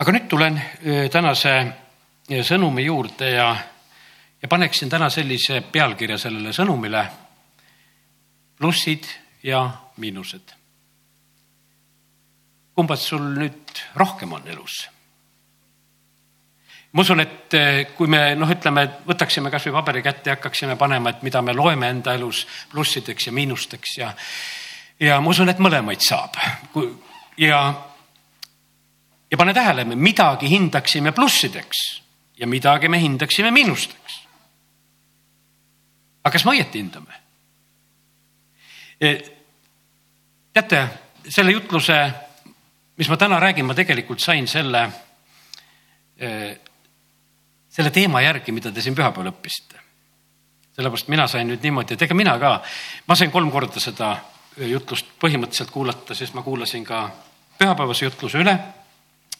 aga nüüd tulen öö, tänase öö, sõnumi juurde ja, ja paneksin täna sellise pealkirja sellele sõnumile. plussid ja miinused. kumbad sul nüüd rohkem on elus? ma usun, et kui me noh, ütleme, võtaksime kasvõi paberi kätte ja hakkaksime panema, et mida me loeme enda elus plussideks ja miinusteks ja ja ma usun, et mõlemaid saab. ja, ja pane tähele, me midagi hindaksime plussideks ja midagi me hindaksime miinusteks. aga kas me õieti hindame? E, teate, selle jutluse, mis ma täna räägin, ma tegelikult sain selle, e, selle teema järgi, mida te siin pühapäeval õppisite. sellepärast mina sain nüüd niimoodi, et ega mina ka, ma sain kolm korda seda jutlust põhimõtteliselt kuulata, sest ma kuulasin ka pühapäevase jutluse üle,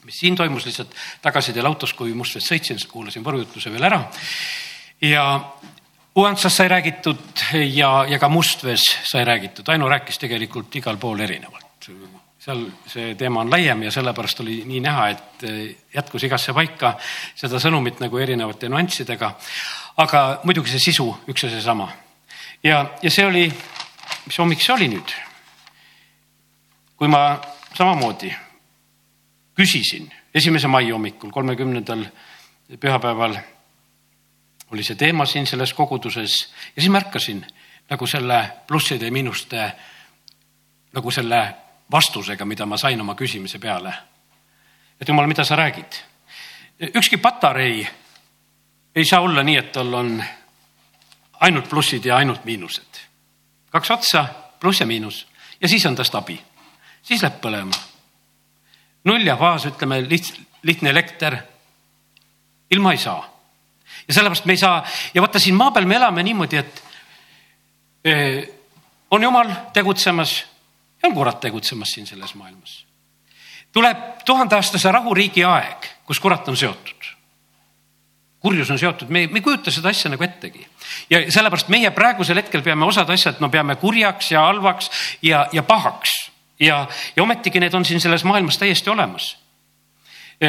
siin toimus lihtsalt tagasiteel autos, kui Mustveest sõitsin, siis kuulasin Võru jutluse veel ära. ja Uantsas sai räägitud ja, ja ka Mustvees sai räägitud, Aino rääkis tegelikult igal pool erinevalt. seal see teema on laiem ja sellepärast oli nii näha, et jätkus igasse paika seda sõnumit nagu erinevate nüanssidega. aga muidugi see sisu üks ja seesama. ja, ja see oli mis hommik see oli nüüd? kui ma samamoodi küsisin esimese mai hommikul, kolmekümnendal pühapäeval oli see teema siin selles koguduses ja siis märkasin nagu selle plusside ja miinuste nagu selle vastusega, mida ma sain oma küsimise peale. et jumal, mida sa räägid? ükski patarei ei saa olla nii, et tal on ainult plussid ja ainult miinused kaks otsa, pluss ja miinus ja siis on tast abi. siis läheb põlema. Null ja faas, ütleme liht-, lihtne elekter. ilma ei saa. ja sellepärast me ei saa ja vaata siin maa peal me elame niimoodi, et eh, on jumal tegutsemas ja on kurat tegutsemas siin selles maailmas. tuleb tuhandeaastase rahuriigi aeg, kus kurat on seotud kurjus on seotud, me me ei kujuta seda asja nagu ettegi. ja sellepärast meie praegusel hetkel peame osad asjad, no peame kurjaks ja halvaks ja, ja pahaks ja, ja ometigi need on siin selles maailmas täiesti olemas.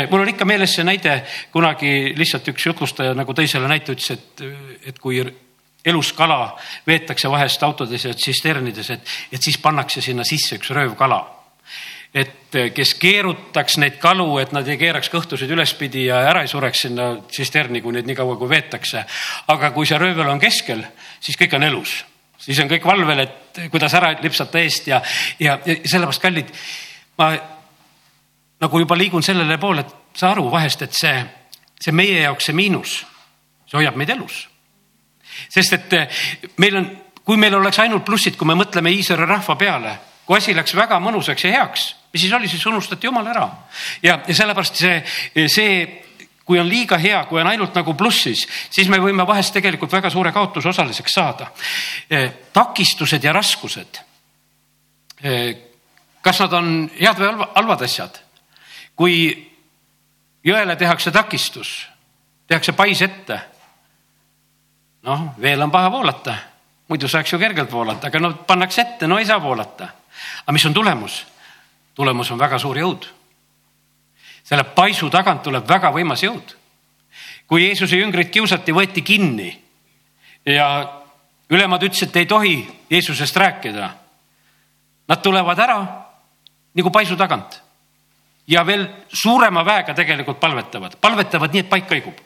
Mul on ikka meeles see näide, kunagi lihtsalt üks jutlustaja nagu tõi selle näite, ütles, et, et kui elus kala veetakse vahest autodes ja tsisternides, et, et siis pannakse sinna sisse üks röövkala et eh, kes keerutaks neid kalu, et nad ei keeraks kõhtusid ülespidi ja ära ei sureks sinna tsisterni, kui neid nii kaua kui veetakse. aga kui see röövel on keskel, siis kõik on elus, siis on kõik valvel, et kuidas ära lipsata eest ja, ja, ja sellepärast kallid, ma nagu juba liigun sellele poole, et saa aru vahest, et see, see meie jaoks see miinus, see hoiab meid elus. sest et eh, meil on, kui meil oleks ainult plussid, kui me mõtleme Iisraeli rahva peale, kui asi läks väga mõnusaks ja heaks mis siis oli, siis unustati jumal ära. ja, ja sellepärast see, see kui on liiga hea, kui on ainult nagu plussis, siis me võime vahest tegelikult väga suure kaotuse osaliseks saada. E, takistused ja raskused. E, kas nad on head või halvad asjad? kui jõele tehakse takistus, tehakse pais ette. noh, veel on paha voolata, muidu saaks ju kergelt voolata, aga no pannakse ette, no ei saa voolata. aga mis on tulemus? tulemus on väga suur jõud. Selle paisu tagant tuleb väga võimas jõud. kui Jeesuse jüngrid kiusati, võeti kinni ja ülemad ütlesid, et ei tohi Jeesusest rääkida. Nad tulevad ära nagu paisu tagant ja veel suurema väega tegelikult palvetavad, palvetavad nii, et paik kõigub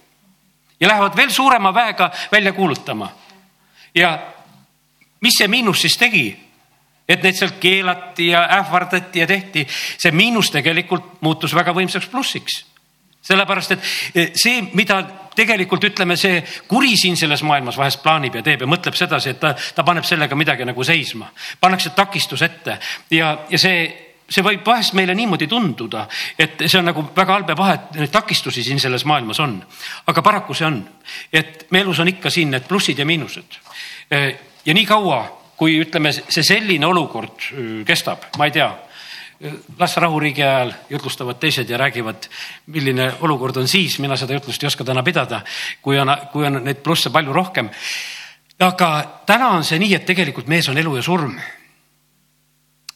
ja lähevad veel suurema väega välja kuulutama. ja mis see miinus siis tegi? Et neid sealt keelati ja ähvardati ja tehti, see miinus tegelikult muutus väga võimsaks plussiks. sellepärast, et e, see, mida tegelikult ütleme, see kuri siin selles maailmas vahest plaanib ja teeb ja mõtleb sedasi, et ta, ta paneb sellega midagi nagu seisma, pannakse takistus ette ja, ja see see võib vahest meile niimoodi tunduda, et see on nagu väga halb ja paha, et neid takistusi siin selles maailmas on. aga paraku see on, et me elus on ikka siin need plussid ja miinused. E, ja nii kaua, kui ütleme, see selline olukord kestab, ma ei tea, las rahuriigi ajal jutlustavad teised ja räägivad, milline olukord on siis, mina seda jutlust ei oska täna pidada, kui on, kui on neid plusse palju rohkem. aga täna on see nii, et tegelikult mees on elu ja surm.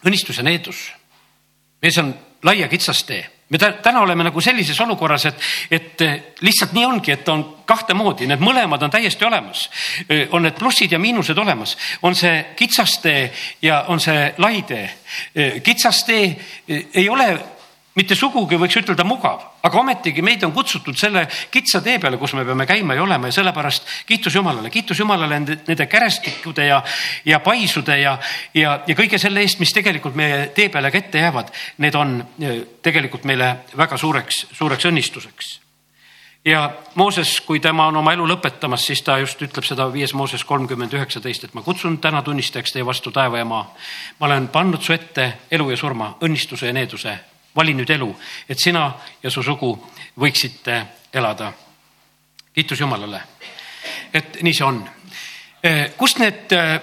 õnnistus ja needus. mees on laia kitsas tee me täna oleme nagu sellises olukorras, et, et lihtsalt nii ongi, et on kahte moodi, need mõlemad on täiesti olemas. on need plussid ja miinused olemas, on see kitsas tee ja on see lai tee. kitsas tee ei ole mitte sugugi võiks ütelda mugav, aga ometigi meid on kutsutud selle kitsa tee peale, kus me peame käima ja olema ja sellepärast kiitus Jumalale, kiitus Jumalale nende kärestikude ja, ja paisude ja, ja, ja kõige selle eest, mis tegelikult meie tee peale kätte jäävad. Need on eh, tegelikult meile väga suureks, suureks õnnistuseks ja Mooses, kui tema on oma elu lõpetamas, siis ta just ütleb seda viies Mooses kolmkümmend üheksateist, et ma kutsun täna tunnistajaks teie vastu taeva ja maa. ma olen pannud su ette elu ja surma, õnnistuse ja needuse vali nüüd elu, et sina ja su sugu võiksite elada. kiitus Jumalale, et nii see on. Eh, kust need, eh,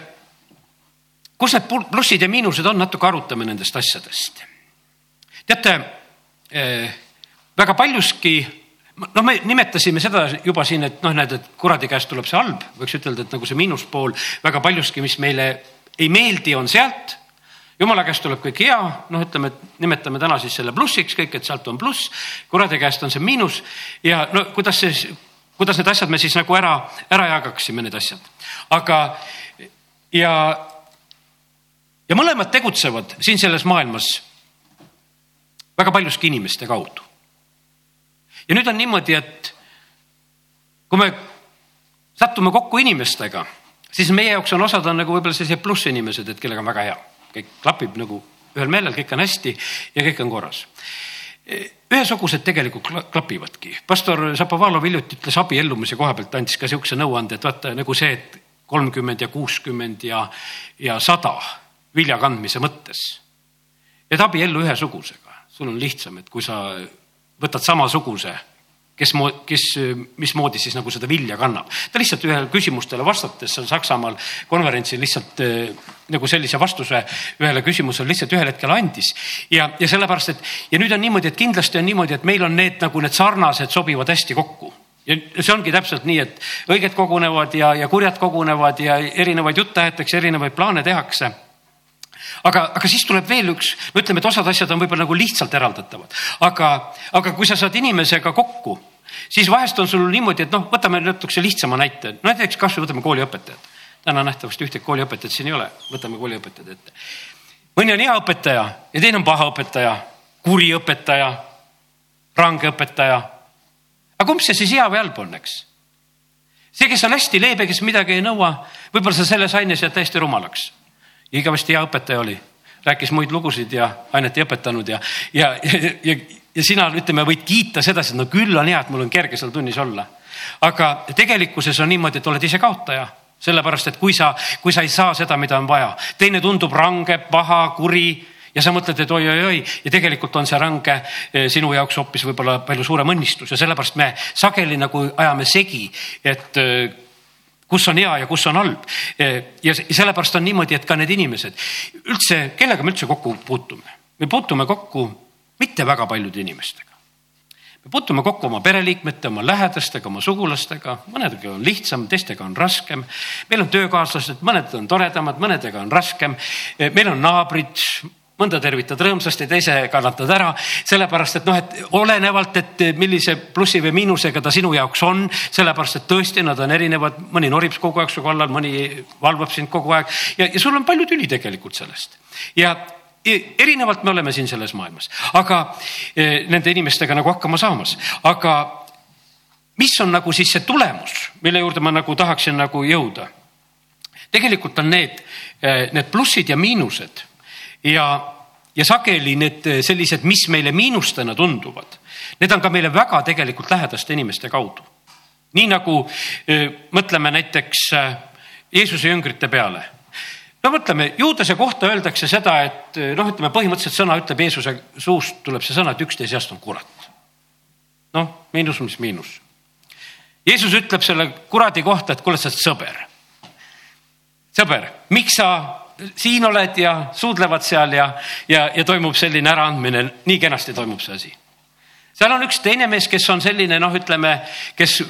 kus need plussid ja miinused on, natuke arutame nendest asjadest. teate, eh, väga paljuski noh, me nimetasime seda juba siin, et noh, näed, et kuradi käest tuleb see halb, võiks ütelda, et nagu see miinuspool väga paljuski, mis meile ei meeldi, on sealt jumala käest tuleb kõik hea, noh, ütleme, et nimetame täna siis selle plussiks kõik, et sealt on pluss, kuradi käest on see miinus ja no kuidas see, kuidas need asjad me siis nagu ära, ära jagaksime, need asjad. aga ja, ja mõlemad tegutsevad siin selles maailmas väga paljuski inimeste kaudu. ja nüüd on niimoodi, et kui me sattume kokku inimestega, siis meie jaoks on osad on nagu võib-olla sellised plussinimesed, et kellega on väga hea kõik klapib nagu ühel meelel, kõik on hästi ja kõik on korras ühesugused tegelikult klapivadki. pastor Šapovalov hiljuti ütles abiellumise koha pealt, andis ka niisuguse nõuande, et vaata nagu see, et kolmkümmend ja kuuskümmend ja, ja sada vilja kandmise mõttes. et abiellu ühesugusega, sul on lihtsam, et kui sa võtad samasuguse kes, kes, mismoodi siis nagu seda vilja kannab. ta lihtsalt ühele küsimustele vastates seal Saksamaal konverentsil lihtsalt nagu sellise vastuse ühele küsimusele lihtsalt ühel hetkel andis. ja, ja sellepärast, et ja nüüd on niimoodi, et kindlasti on niimoodi, et meil on need nagu need sarnased sobivad hästi kokku ja see ongi täpselt nii, et õiged kogunevad ja, ja kurjad kogunevad ja erinevaid jutte aetakse, erinevaid plaane tehakse aga, aga siis tuleb veel üks, no ütleme, et osad asjad on võib-olla nagu lihtsalt eraldatavad, aga, aga kui sa saad inimesega kokku, siis vahest on sul niimoodi, et noh, võtame natukese lihtsama näite, näiteks kasvõi võtame kooliõpetajad. Täna nähtavasti ühtegi kooliõpetajat siin ei ole, võtame kooliõpetajad ette. mõni on hea õpetaja ja teine on paha õpetaja, kuri õpetaja, range õpetaja. aga kumb see siis hea või halb on, eks? see, kes on hästi leebe, kes midagi ei nõua, võib-olla sa selles aines jääd täiesti rumalaks igavesti hea õpetaja oli, rääkis muid lugusid ja ainet ei õpetanud ja, ja, ja, ja, ja sina ütleme, võid kiita sedasi, et no küll on hea, et mul on kerge seal tunnis olla. aga tegelikkuses on niimoodi, et oled ise kaotaja sellepärast et kui sa, kui sa ei saa seda, mida on vaja, teine tundub range, paha, kuri ja sa mõtled, et oi-oi-oi ja tegelikult on see range eh, sinu jaoks hoopis võib-olla palju suurem õnnistus ja sellepärast me sageli nagu ajame segi, et eh, kus on hea ja kus on halb. ja sellepärast on niimoodi, et ka need inimesed üldse, kellega me üldse kokku puutume? me puutume kokku mitte väga paljude inimestega. Me puutume kokku oma pereliikmete, oma lähedastega, oma sugulastega, mõnedega on lihtsam, teistega on raskem. meil on töökaaslased, mõned on toredamad, mõnedega on raskem. meil on naabrid mõnda tervitad rõõmsasti, teise kannatad ära, sellepärast et noh, et olenevalt, et millise plussi või miinusega ta sinu jaoks on, sellepärast et tõesti nad on erinevad, mõni norib kogu aeg su kallal, mõni valvab sind kogu aeg ja, ja sul on palju tüli tegelikult sellest. ja erinevalt me oleme siin selles maailmas, aga e, nende inimestega nagu hakkama saamas, aga mis on nagu siis see tulemus, mille juurde ma nagu tahaksin nagu jõuda? tegelikult on need, e, need plussid ja miinused ja, ja sageli need eh, sellised, mis meile miinustena tunduvad, need on ka meile väga tegelikult lähedaste inimeste kaudu. nii nagu mõtleme näiteks Jeesuse jüngrite peale no mõtleme, juudase kohta öeldakse seda, et noh, ütleme põhimõtteliselt sõna ütleb Jeesuse suust tuleb see sõna, et üksteise seast on kurat. noh, miinus, mis miinus. Jeesus ütleb selle kuradi kohta, et kuule, sa oled sõber. sõber, miks sa siin oled ja suudlevad seal ja, ja, ja toimub selline äraandmine, nii kenasti toimub see asi. seal on üks teine mees, kes on selline noh, ütleme, kes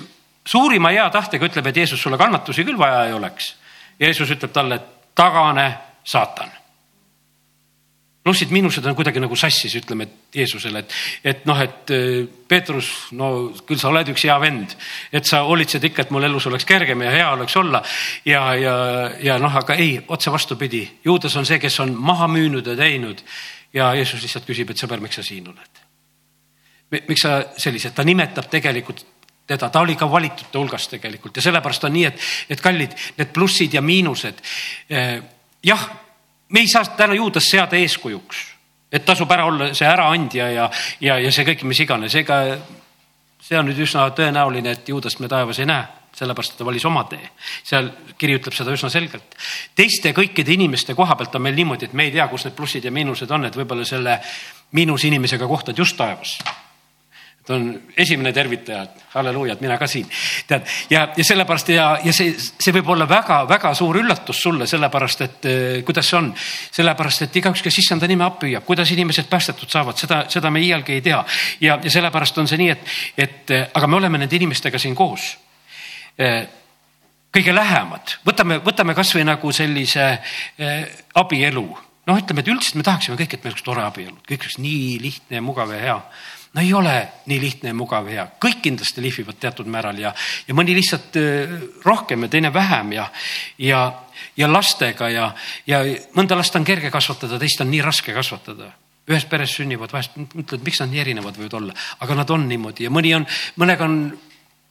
suurima hea tahtega ütleb, et Jeesus, sulle kannatusi küll vaja ei oleks. Jeesus ütleb talle, tagane saatan. plussid-miinused on kuidagi nagu sassis, ütleme Jeesusele, et, et noh, et äh, Peetrus, no küll sa oled üks hea vend, et sa hoolitsed ikka, et mul elus oleks kergem ja hea oleks olla. ja, ja, ja noh, aga ei, otse vastupidi, Juudas on see, kes on maha müünud ja teinud ja Jeesus lihtsalt küsib, et sõber, miks sa siin oled? miks sa sellised, ta nimetab tegelikult teda, ta oli ka valitute hulgas tegelikult ja sellepärast on nii, et, et kallid, need plussid ja miinused. Eh, jah me ei saa täna Juudast seada eeskujuks, et tasub ära olla see äraandja ja, ja, ja see kõik, mis iganes, ega see on nüüd üsna tõenäoline, et Juudast me taevas ei näe, sellepärast ta valis oma tee. seal kiri ütleb seda üsna selgelt. teiste kõikide inimeste koha pealt on meil niimoodi, et me ei tea, kus need plussid ja miinused on, et võib-olla selle miinusinimesega kohtad just taevas ta on esimene tervitaja, et halleluuja, et mina ka siin. tead, ja, ja sellepärast ja, ja see, see võib olla väga-väga suur üllatus sulle, sellepärast et eh, kuidas see on. sellepärast, et igaüks, kes issanda nime appi hüüab, kuidas inimesed päästetud saavad, seda, seda me iialgi ei tea. ja, ja sellepärast on see nii, et, et eh, aga me oleme nende inimestega siin koos eh, kõige lähemad, võtame, võtame kasvõi nagu sellise eh, abielu. noh, ütleme, et üldiselt me tahaksime kõik, et meil oleks tore abielu, kõik oleks nii lihtne ja mugav ja hea no ei ole nii lihtne ja mugav ja kõik kindlasti lihvivad teatud määral ja, ja mõni lihtsalt rohkem ja teine vähem ja, ja, ja lastega ja, ja mõnda last on kerge kasvatada, teist on nii raske kasvatada. Ühes peres sünnivad, vahest mõtled, miks nad nii erinevad võivad olla, aga nad on niimoodi ja mõni on, mõnega on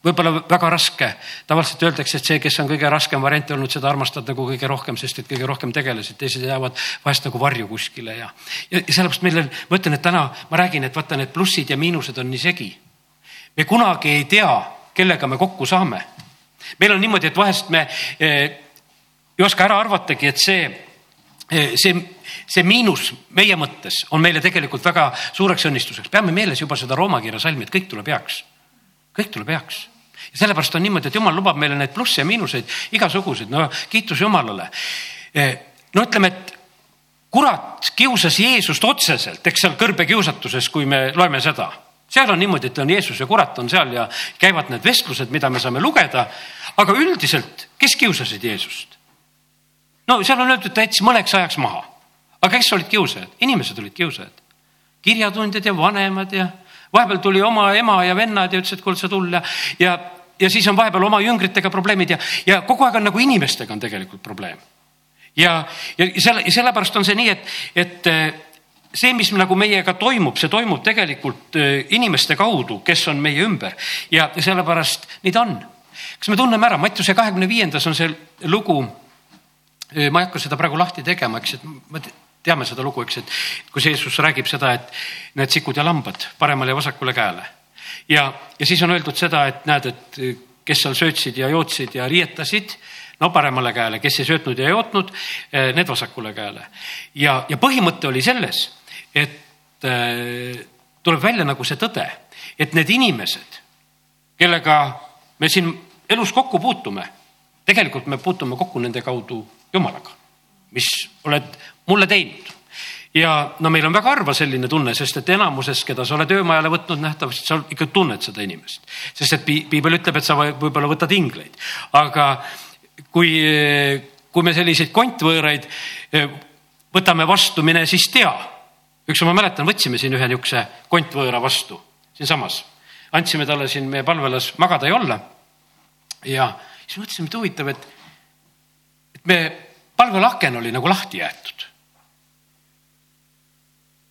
võib-olla väga raske. tavaliselt öeldakse, et see, kes on kõige raskem variant olnud, seda armastad nagu kõige rohkem, sest et kõige rohkem tegelesid, teised jäävad vahest nagu varju kuskile ja, ja, sellepärast meil on, ma ütlen, et täna ma räägin, et vaata, need plussid ja miinused on nii segi. me kunagi ei tea, kellega me kokku saame. meil on niimoodi, et vahest me eh, ei oska ära arvatagi, et see eh, see, see miinus meie mõttes on meile tegelikult väga suureks õnnistuseks, peame meeles juba seda Rooma kirja salmi, et kõik tuleb heaks. kõik tuleb heaks sellepärast on niimoodi, et jumal lubab meile neid plusse ja miinuseid igasuguseid, no kiitus Jumalale. Eh, no ütleme, et kurat kiusas Jeesust otseselt, eks seal kõrbekiusatuses, kui me loeme seda seal on niimoodi, et on Jeesus ja kurat on seal ja käivad need vestlused, mida me saame lugeda. aga üldiselt, kes kiusasid Jeesust? no seal on öeldud, ta jättis mõneks ajaks maha. aga kes olid kiusajad? inimesed olid kiusajad. kirjatundjad ja vanemad ja vahepeal tuli oma ema ja vennad ja ütles, et kuule, sa tulla ja, ja siis on vahepeal oma jüngritega probleemid ja, ja kogu aeg on nagu inimestega on tegelikult probleem. ja, ja selle, sellepärast on see nii, et, et eh, see, mis nagu meiega toimub, see toimub tegelikult eh, inimeste kaudu, kes on meie ümber ja sellepärast nii ta on. kas me tunneme ära, Mattiuse kahekümne viiendas on see lugu. Eh, ma ei hakka seda praegu lahti tegema, eks, et ma teame seda lugu, eks, et kus Jeesus räägib seda, et need sikud ja lambad paremale ja vasakule käele. Ja, ja siis on öeldud seda, et näed, et kes seal söötsid ja jootsid ja riietasid, no paremale käele, kes ei söötnud ja jootnud, need vasakule käele. ja, ja põhimõte oli selles, et äh, tuleb välja nagu see tõde, et need inimesed, kellega me siin elus kokku puutume, tegelikult me puutume kokku nende kaudu Jumalaga, mis oled mulle teinud. Ja no meil on väga harva selline tunne, sest et enamuses, keda sa oled öömajale võtnud, nähtavasti sa ikka tunned seda inimest. sest et piibel ütleb, et sa võib-olla võtad ingleid, aga kui, kui me selliseid kontvõõraid eh, võtame vastu, mine siis tea. üks ma mäletan, võtsime siin ühe niisuguse kontvõõra vastu siinsamas, andsime talle siin meie palvelas magada ja olla. ja siis mõtlesime, et huvitav, et, et me palvelaaken oli nagu lahti jäetud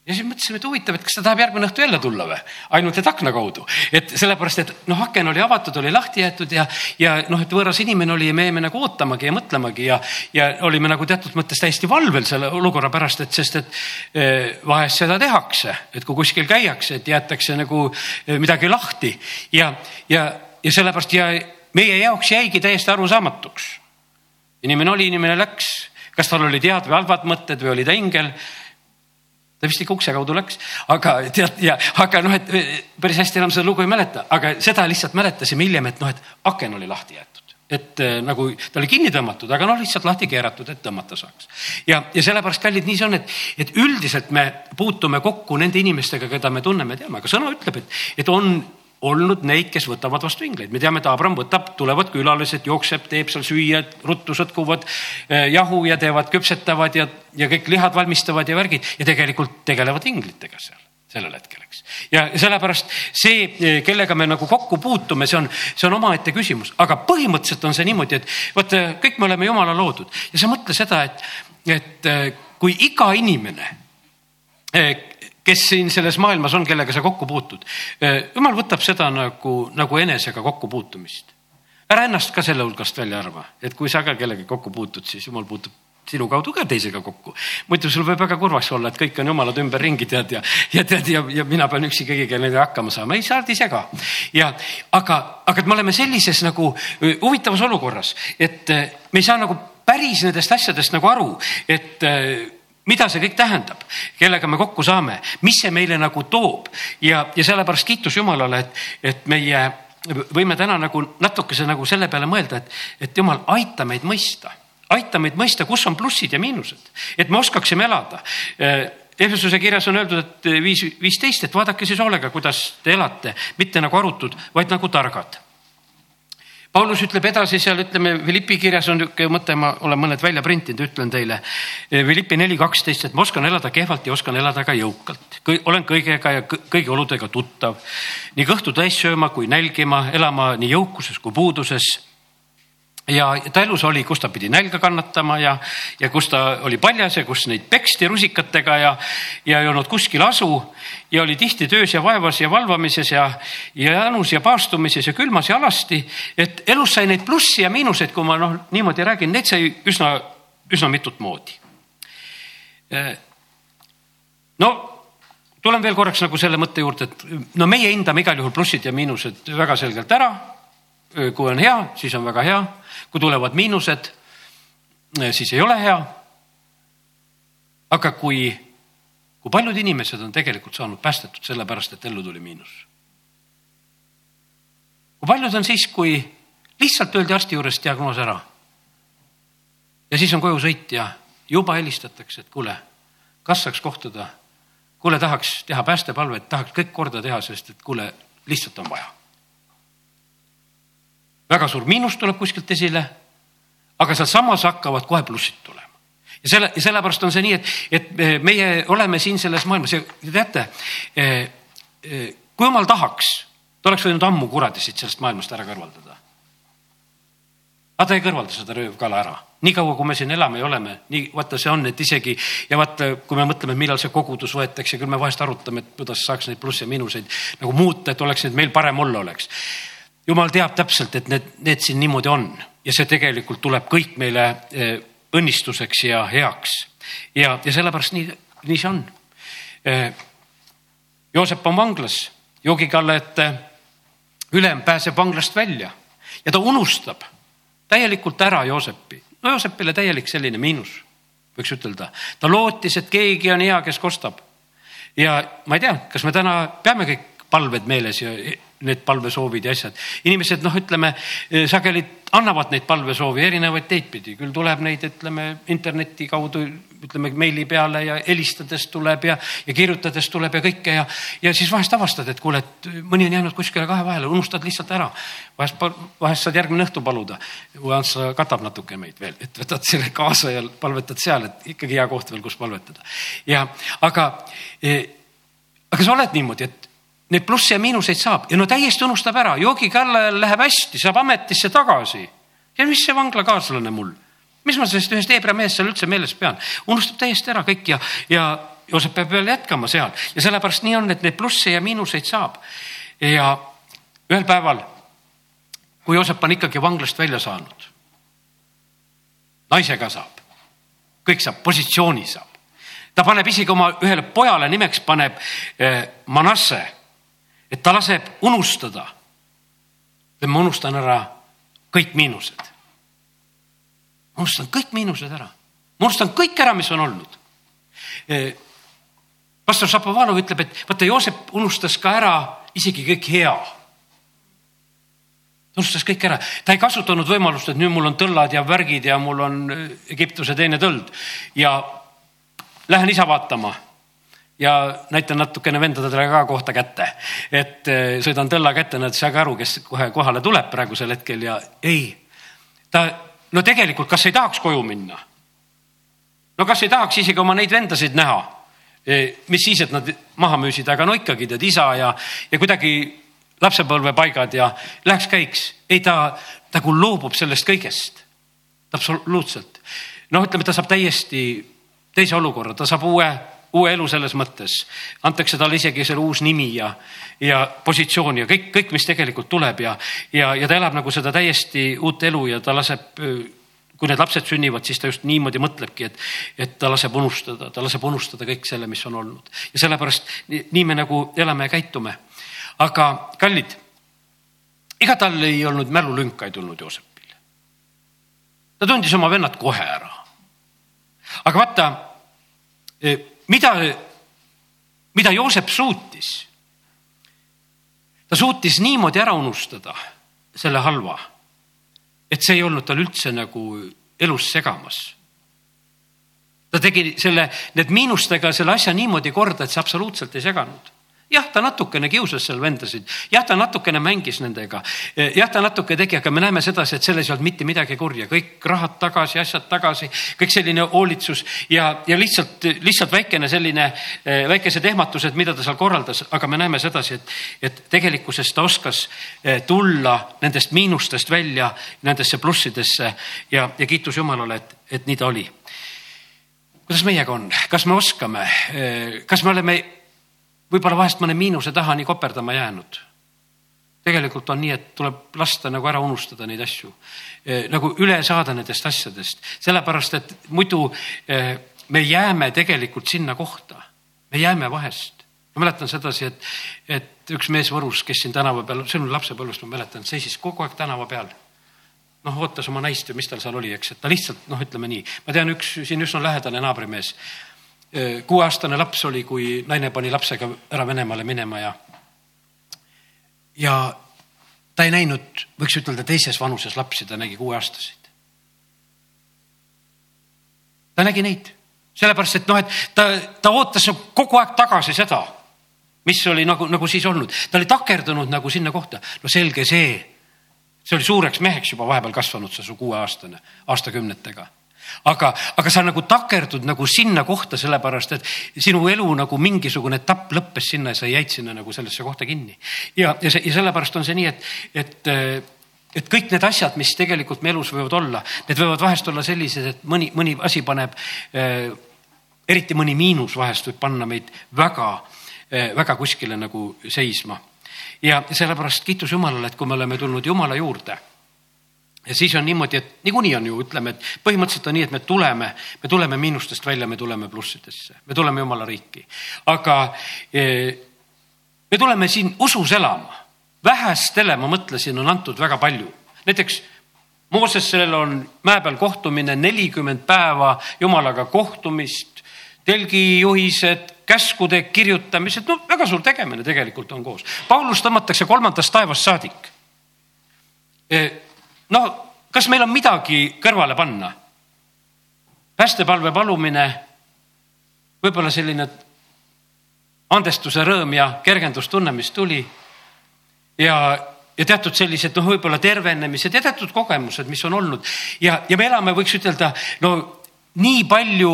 ja siis mõtlesime, et huvitav, et kas ta tahab järgmine õhtu jälle tulla või, ainult et akna kaudu. et sellepärast, et noh, aken oli avatud, oli lahti jäetud ja, ja noh, et võõras inimene oli ja me jäime nagu ootamagi ja mõtlemagi ja, ja olime nagu teatud mõttes täiesti valvel selle olukorra pärast, et sest, et eh, vahest seda tehakse, et kui kuskil käiakse, et jäetakse nagu eh, midagi lahti ja, ja, ja sellepärast ja meie jaoks jäigi täiesti arusaamatuks. inimene oli, inimene läks, kas tal olid head või halvad mõtted või oli ta ingel ta vist ikka ukse kaudu läks, aga tead ja, aga noh, et päris hästi enam seda lugu ei mäleta, aga seda lihtsalt mäletasime hiljem, et noh, et aken oli lahti jäetud. Et äh, nagu ta oli kinni tõmmatud, aga noh, lihtsalt lahti keeratud, et tõmmata saaks. ja, ja sellepärast, kallid, nii see on, et, et üldiselt me puutume kokku nende inimestega, keda me tunneme, teame, aga sõna ütleb, et, et on, olnud neid, kes võtavad vastu ingleid, me teame, et Abram võtab, tulevad külalised, jookseb, teeb seal süüa, ruttu sõtkuvad eh, jahu ja teevad, küpsetavad ja, ja kõik lihad valmistavad ja värgid. Ja tegelikult tegelevad inglitega seal sellel hetkel, eks. ja sellepärast see, eh, kellega me nagu kokku puutume, see on, see on omaette küsimus, aga põhimõtteliselt on see niimoodi, et vot kõik me oleme jumala loodud. Ja sa mõtle seda, et, et eh, kui iga inimene, eh, kes siin selles maailmas on, kellega sa kokku puutud, jumal võtab seda nagu, nagu enesega kokkupuutumist ära ennast ka selle hulgast välja arva, et kui sa ka kellegagi kokku puutud, siis jumal puutub sinu kaudu ka teisega kokku. muidu sul võib väga kurvaks olla, et kõik on jumalad ümberringi tead ja, ja tead ja, ja mina pean üksi kõigiga nendega hakkama saama, ei saad ise ka. ja aga, aga et me oleme sellises nagu huvitavas olukorras, et me ei saa nagu päris nendest asjadest nagu aru, et mida see kõik tähendab, kellega me kokku saame, mis see meile nagu toob ja, ja sellepärast kiitus Jumalale, et, et meie võime täna nagu natukese nagu selle peale mõelda, et, et Jumal, aita meid mõista aita meid mõista, kus on plussid ja miinused, et me oskaksime elada. Efesuse kirjas on öeldud, et viis, viisteist, et vaadake siis hoolega, kuidas te elate, mitte nagu arutud, vaid nagu targad. Paulus ütleb edasi seal, ütleme Philippi kirjas on niisugune mõte, ma olen mõned välja printinud, ütlen teile. Philippi neli kaksteist, et ma oskan elada kehvalt ja oskan elada ka jõukalt. olen kõigega ja kõigi oludega tuttav. nii kõhtu täis sööma kui nälgima, elama nii jõukuses kui puuduses ja ta elus oli, kus ta pidi nälga kannatama ja, ja kus ta oli paljas ja kus neid peksti rusikatega ja, ja ei olnud kuskil asu ja oli tihti töös ja vaevas ja valvamises ja, ja janus ja paastumises ja külmas ja alasti. et elus sai neid plussi ja miinuseid, kui ma noh, niimoodi räägin, neid sai üsna, üsna mitut moodi. no tulen veel korraks nagu selle mõtte juurde, et no meie hindame igal juhul plussid ja miinused väga selgelt ära. Kui on hea, siis on väga hea kui tulevad miinused, siis ei ole hea. aga kui, kui paljud inimesed on tegelikult saanud päästetud sellepärast, et ellu tuli miinus? kui paljud on siis, kui lihtsalt öeldi arsti juures diagnoos ära. ja siis on koju sõit ja juba helistatakse, et kuule, kas saaks kohtuda, kuule, tahaks teha päästepalvet, tahaks kõik korda teha, sest et kuule, lihtsalt on vaja väga suur miinus tuleb kuskilt esile, aga sealsamas hakkavad kohe plussid tulema. ja selle, ja sellepärast on see nii, et, et meie oleme siin selles maailmas ja teate, eh, eh, kui jumal tahaks, ta oleks võinud ammu kuradi siit sellest maailmast ära kõrvaldada. aga ta ei kõrvalda seda röövkala ära niikaua, kui me siin elame ja oleme, nii vaata, see on, et isegi ja vaata, kui me mõtleme, millal see kogudus võetakse, küll me vahest arutame, et kuidas saaks neid plusse ja miinuseid nagu muuta, et oleks, et meil parem olla oleks jumal teab täpselt, et need, need siin niimoodi on ja see tegelikult tuleb kõik meile eh, õnnistuseks ja heaks. ja, ja sellepärast nii, nii see on. Eh, Joosep on vanglas, joogikalle ette ülem pääseb vanglast välja ja ta unustab täielikult ära Joosepi. no Joosepile täielik selline miinus, võiks ütelda. ta lootis, et keegi on hea, kes kostab. ja ma ei tea, kas me täna peame kõik palved meeles ja need palvesoovid ja asjad. inimesed noh, ütleme eh, sageli annavad neid palvesoovi erinevaid teid pidi, küll tuleb neid, ütleme interneti kaudu, ütleme meili peale ja helistades tuleb ja, ja kirjutades tuleb ja kõike ja, ja siis vahest avastad, et kuule, et mõni on jäänud kuskile kahe vahele, unustad lihtsalt ära. vahest, vahest saad järgmine õhtu paluda, kui Ants katab natuke meid veel, et võtad selle kaasa ja palvetad seal, et ikkagi hea koht veel, kus palvetada. ja aga, eh, aga sa oled niimoodi, et neid plusse ja miinuseid saab. Ja no täiesti unustab ära, joogikallal läheb hästi, saab ametisse tagasi. ja mis see vanglakaaslane mul, mis ma sellest ühest Hebra mehest seal üldse meeles pean, unustab täiesti ära kõik ja, ja Joosep peab veel jätkama seal. Ja sellepärast nii on, et neid plusse ja miinuseid saab. ja ühel päeval, kui Joosep on ikkagi vanglast välja saanud, naisega saab, kõik saab, positsiooni saab. Ta paneb isegi oma ühele pojale nimeks paneb eh, Manasse et ta laseb unustada. ma unustan ära kõik miinused. unustan kõik miinused ära, ma unustan kõik ära, mis on olnud. pastor Šapovalov ütleb, et vaata, Joosep unustas ka ära isegi kõik hea ta unustas kõik ära, ta ei kasutanud võimalust, et nüüd mul on tõllad ja värgid ja mul on Egiptuse teine tõld ja lähen isa vaatama. Ja näitan natukene vendadele ka kohta kätte. et eh, sõidan tõlla kätte, nad ei saagi aru, kes kohe kohale tuleb praegusel hetkel ja ei, ta, no tegelikult, kas ei tahaks koju minna? no kas ei tahaks isegi oma neid vendasid näha? Eh, mis siis, et nad maha müüsid, aga no ikkagi tead isa ja, ja kuidagi lapsepõlvepaigad ja läheks käiks. ei, ta nagu loobub sellest kõigest. absoluutselt. noh, ütleme, ta saab täiesti teise olukorra, ta saab uue uue elu selles mõttes. antakse talle isegi selle uus nimi ja, ja positsioon ja kõik, kõik, mis tegelikult tuleb ja, ja, ja ta elab nagu seda täiesti uut elu ja ta laseb kui need lapsed sünnivad, siis ta just niimoodi mõtlebki, et, et ta laseb unustada, ta laseb unustada kõik selle, mis on olnud. ja sellepärast nii, nii me nagu elame ja käitume. aga kallid, ega tal ei olnud mälulünka ei tulnud Joosepil. ta tundis oma vennad kohe ära. aga vaata mida, mida Joosep suutis? ta suutis niimoodi ära unustada selle halva, et see ei olnud tal üldse nagu elus segamas. ta tegi selle, need miinustega selle asja niimoodi korda, et see absoluutselt ei seganud jah, ta natukene kiusas seal vendasid, jah, ta natukene mängis nendega, jah, ta natuke tegi, aga me näeme sedasi, et selles ei olnud mitte midagi kurja, kõik rahad tagasi, asjad tagasi, kõik selline hoolitsus ja, ja lihtsalt, lihtsalt väikene selline, väikesed ehmatused, mida ta seal korraldas, aga me näeme sedasi, et, et tegelikkuses ta oskas eh, tulla nendest miinustest välja nendesse plussidesse ja, ja kiitus Jumalale, et, et nii ta oli. Kuidas meiega on, kas me oskame, eh, kas me oleme võib-olla vahest mõne miinuse taha nii koperdama jäänud. tegelikult on nii, et tuleb lasta nagu ära unustada neid asju, eh, nagu üle saada nendest asjadest, sellepärast et muidu eh, me jääme tegelikult sinna kohta, me jääme vahest ma mäletan sedasi, et, et üks mees Võrus, kes siin tänava peal, see on lapsepõlvest, ma mäletan, seisis kogu aeg tänava peal. noh, ootas oma naist või mis tal seal oli, eks, et ta lihtsalt noh, ütleme nii, ma tean, üks siin üsna lähedane naabrimees kuueaastane laps oli, kui naine pani lapsega ära Venemaale minema ja, ja ta ei näinud, võiks ütelda, teises vanuses lapsi, ta nägi kuueaastaseid. ta nägi neid, sellepärast et noh, et ta, ta ootas kogu aeg tagasi seda, mis oli nagu, nagu siis olnud, ta oli takerdunud nagu sinna kohta, no selge see, see oli suureks meheks juba vahepeal kasvanud, see su kuueaastane, aastakümnetega aga, aga sa nagu takerdud nagu sinna kohta, sellepärast et sinu elu nagu mingisugune etapp lõppes sinna ja sa jäid sinna nagu sellesse kohta kinni. ja, ja see ja sellepärast on see nii, et, et et kõik need asjad, mis tegelikult me elus võivad olla, need võivad vahest olla sellised, et mõni, mõni asi paneb äh,, eriti mõni miinus vahest võib panna meid väga äh,, väga kuskile nagu seisma. ja sellepärast kiitus Jumalale, et kui me oleme tulnud Jumala juurde ja siis on niimoodi, et niikuinii on ju, ütleme, et põhimõtteliselt on nii, et me tuleme, me tuleme miinustest välja, me tuleme plussidesse, me tuleme jumala riiki. aga e, me tuleme siin usus elama. vähestele, ma mõtlesin, on antud väga palju. näiteks Moosesel on mäe peal kohtumine, nelikümmend päeva jumalaga kohtumist, telgijuhised, käskude kirjutamised, no väga suur tegemine tegelikult on koos. Paulus tõmmatakse kolmandast taevast saadik e, no kas meil on midagi kõrvale panna? päästepalve palumine, võib-olla selline andestuse rõõm ja kergendustunne, mis tuli. ja, ja teatud sellised noh, võib-olla tervenemised ja teatud kogemused, mis on olnud ja, ja me elame, võiks ütelda, no nii palju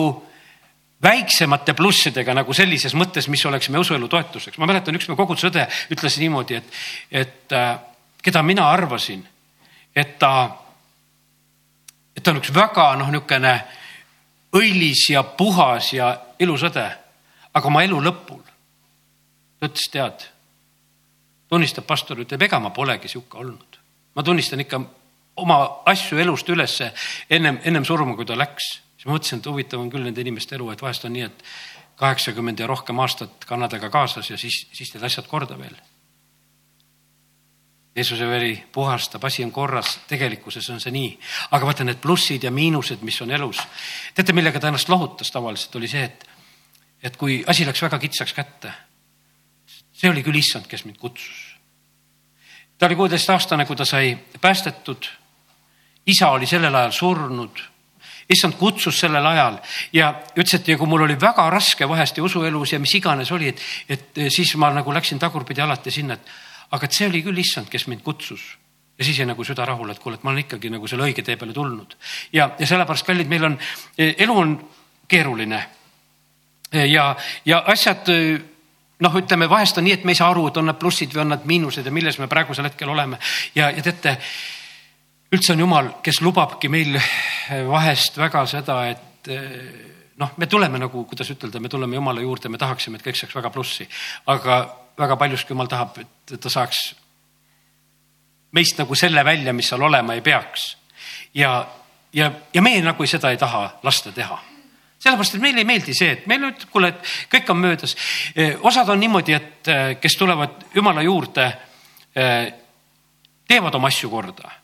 väiksemate plussidega nagu sellises mõttes, mis oleks meie usuelu toetuseks. ma mäletan, üks me koguduse õde ütles niimoodi, et, et äh, keda mina arvasin et ta, et ta on üks väga noh, niisugune õilis ja puhas ja ilus õde. aga oma elu lõpul ta ütles, tead, tunnistab pastor, ütleb, ega ma polegi sihuke olnud. ma tunnistan ikka oma asju elust ülesse ennem, ennem surma, kui ta läks. siis ma mõtlesin, et huvitav on küll nende inimeste elu, et vahest on nii, et kaheksakümmend ja rohkem aastat Kanadaga kaasas ja siis, siis teed asjad korda veel Jeesuse veri puhastab, asi on korras, tegelikkuses on see nii. aga vaata need plussid ja miinused, mis on elus. teate, millega ta ennast lohutas tavaliselt, oli see, et, et kui asi läks väga kitsaks kätte, see oli küll issand, kes mind kutsus. ta oli kuueteistaastane, kui ta sai päästetud. isa oli sellel ajal surnud issand kutsus sellel ajal ja ütles, et ja kui mul oli väga raske vahest ja usuelus ja mis iganes oli, et, et siis ma nagu läksin tagurpidi alati sinna, et aga et see oli küll issand, kes mind kutsus ja siis jäi nagu süda rahule, et kuule, et ma olen ikkagi nagu selle õige tee peale tulnud. ja, ja sellepärast, kallid, meil on, elu on keeruline. ja, ja asjad noh, ütleme vahest on nii, et me ei saa aru, et on nad plussid või on nad miinused ja milles me praegusel hetkel oleme. ja, ja teate, üldse on Jumal, kes lubabki meil vahest väga seda, et noh, me tuleme nagu, kuidas ütelda, me tuleme Jumala juurde, me tahaksime, et kõik saaks väga plussi, aga väga paljuski Jumal tahab, et ta saaks meist nagu selle välja, mis seal olema ei peaks. ja, ja, ja meie nagu seda ei taha lasta teha sellepärast, et meile ei meeldi see, et meile ütleb, kuule, et kõik on möödas. Eh, osad on niimoodi, et eh, kes tulevad Jumala juurde, eh, teevad oma asju korda.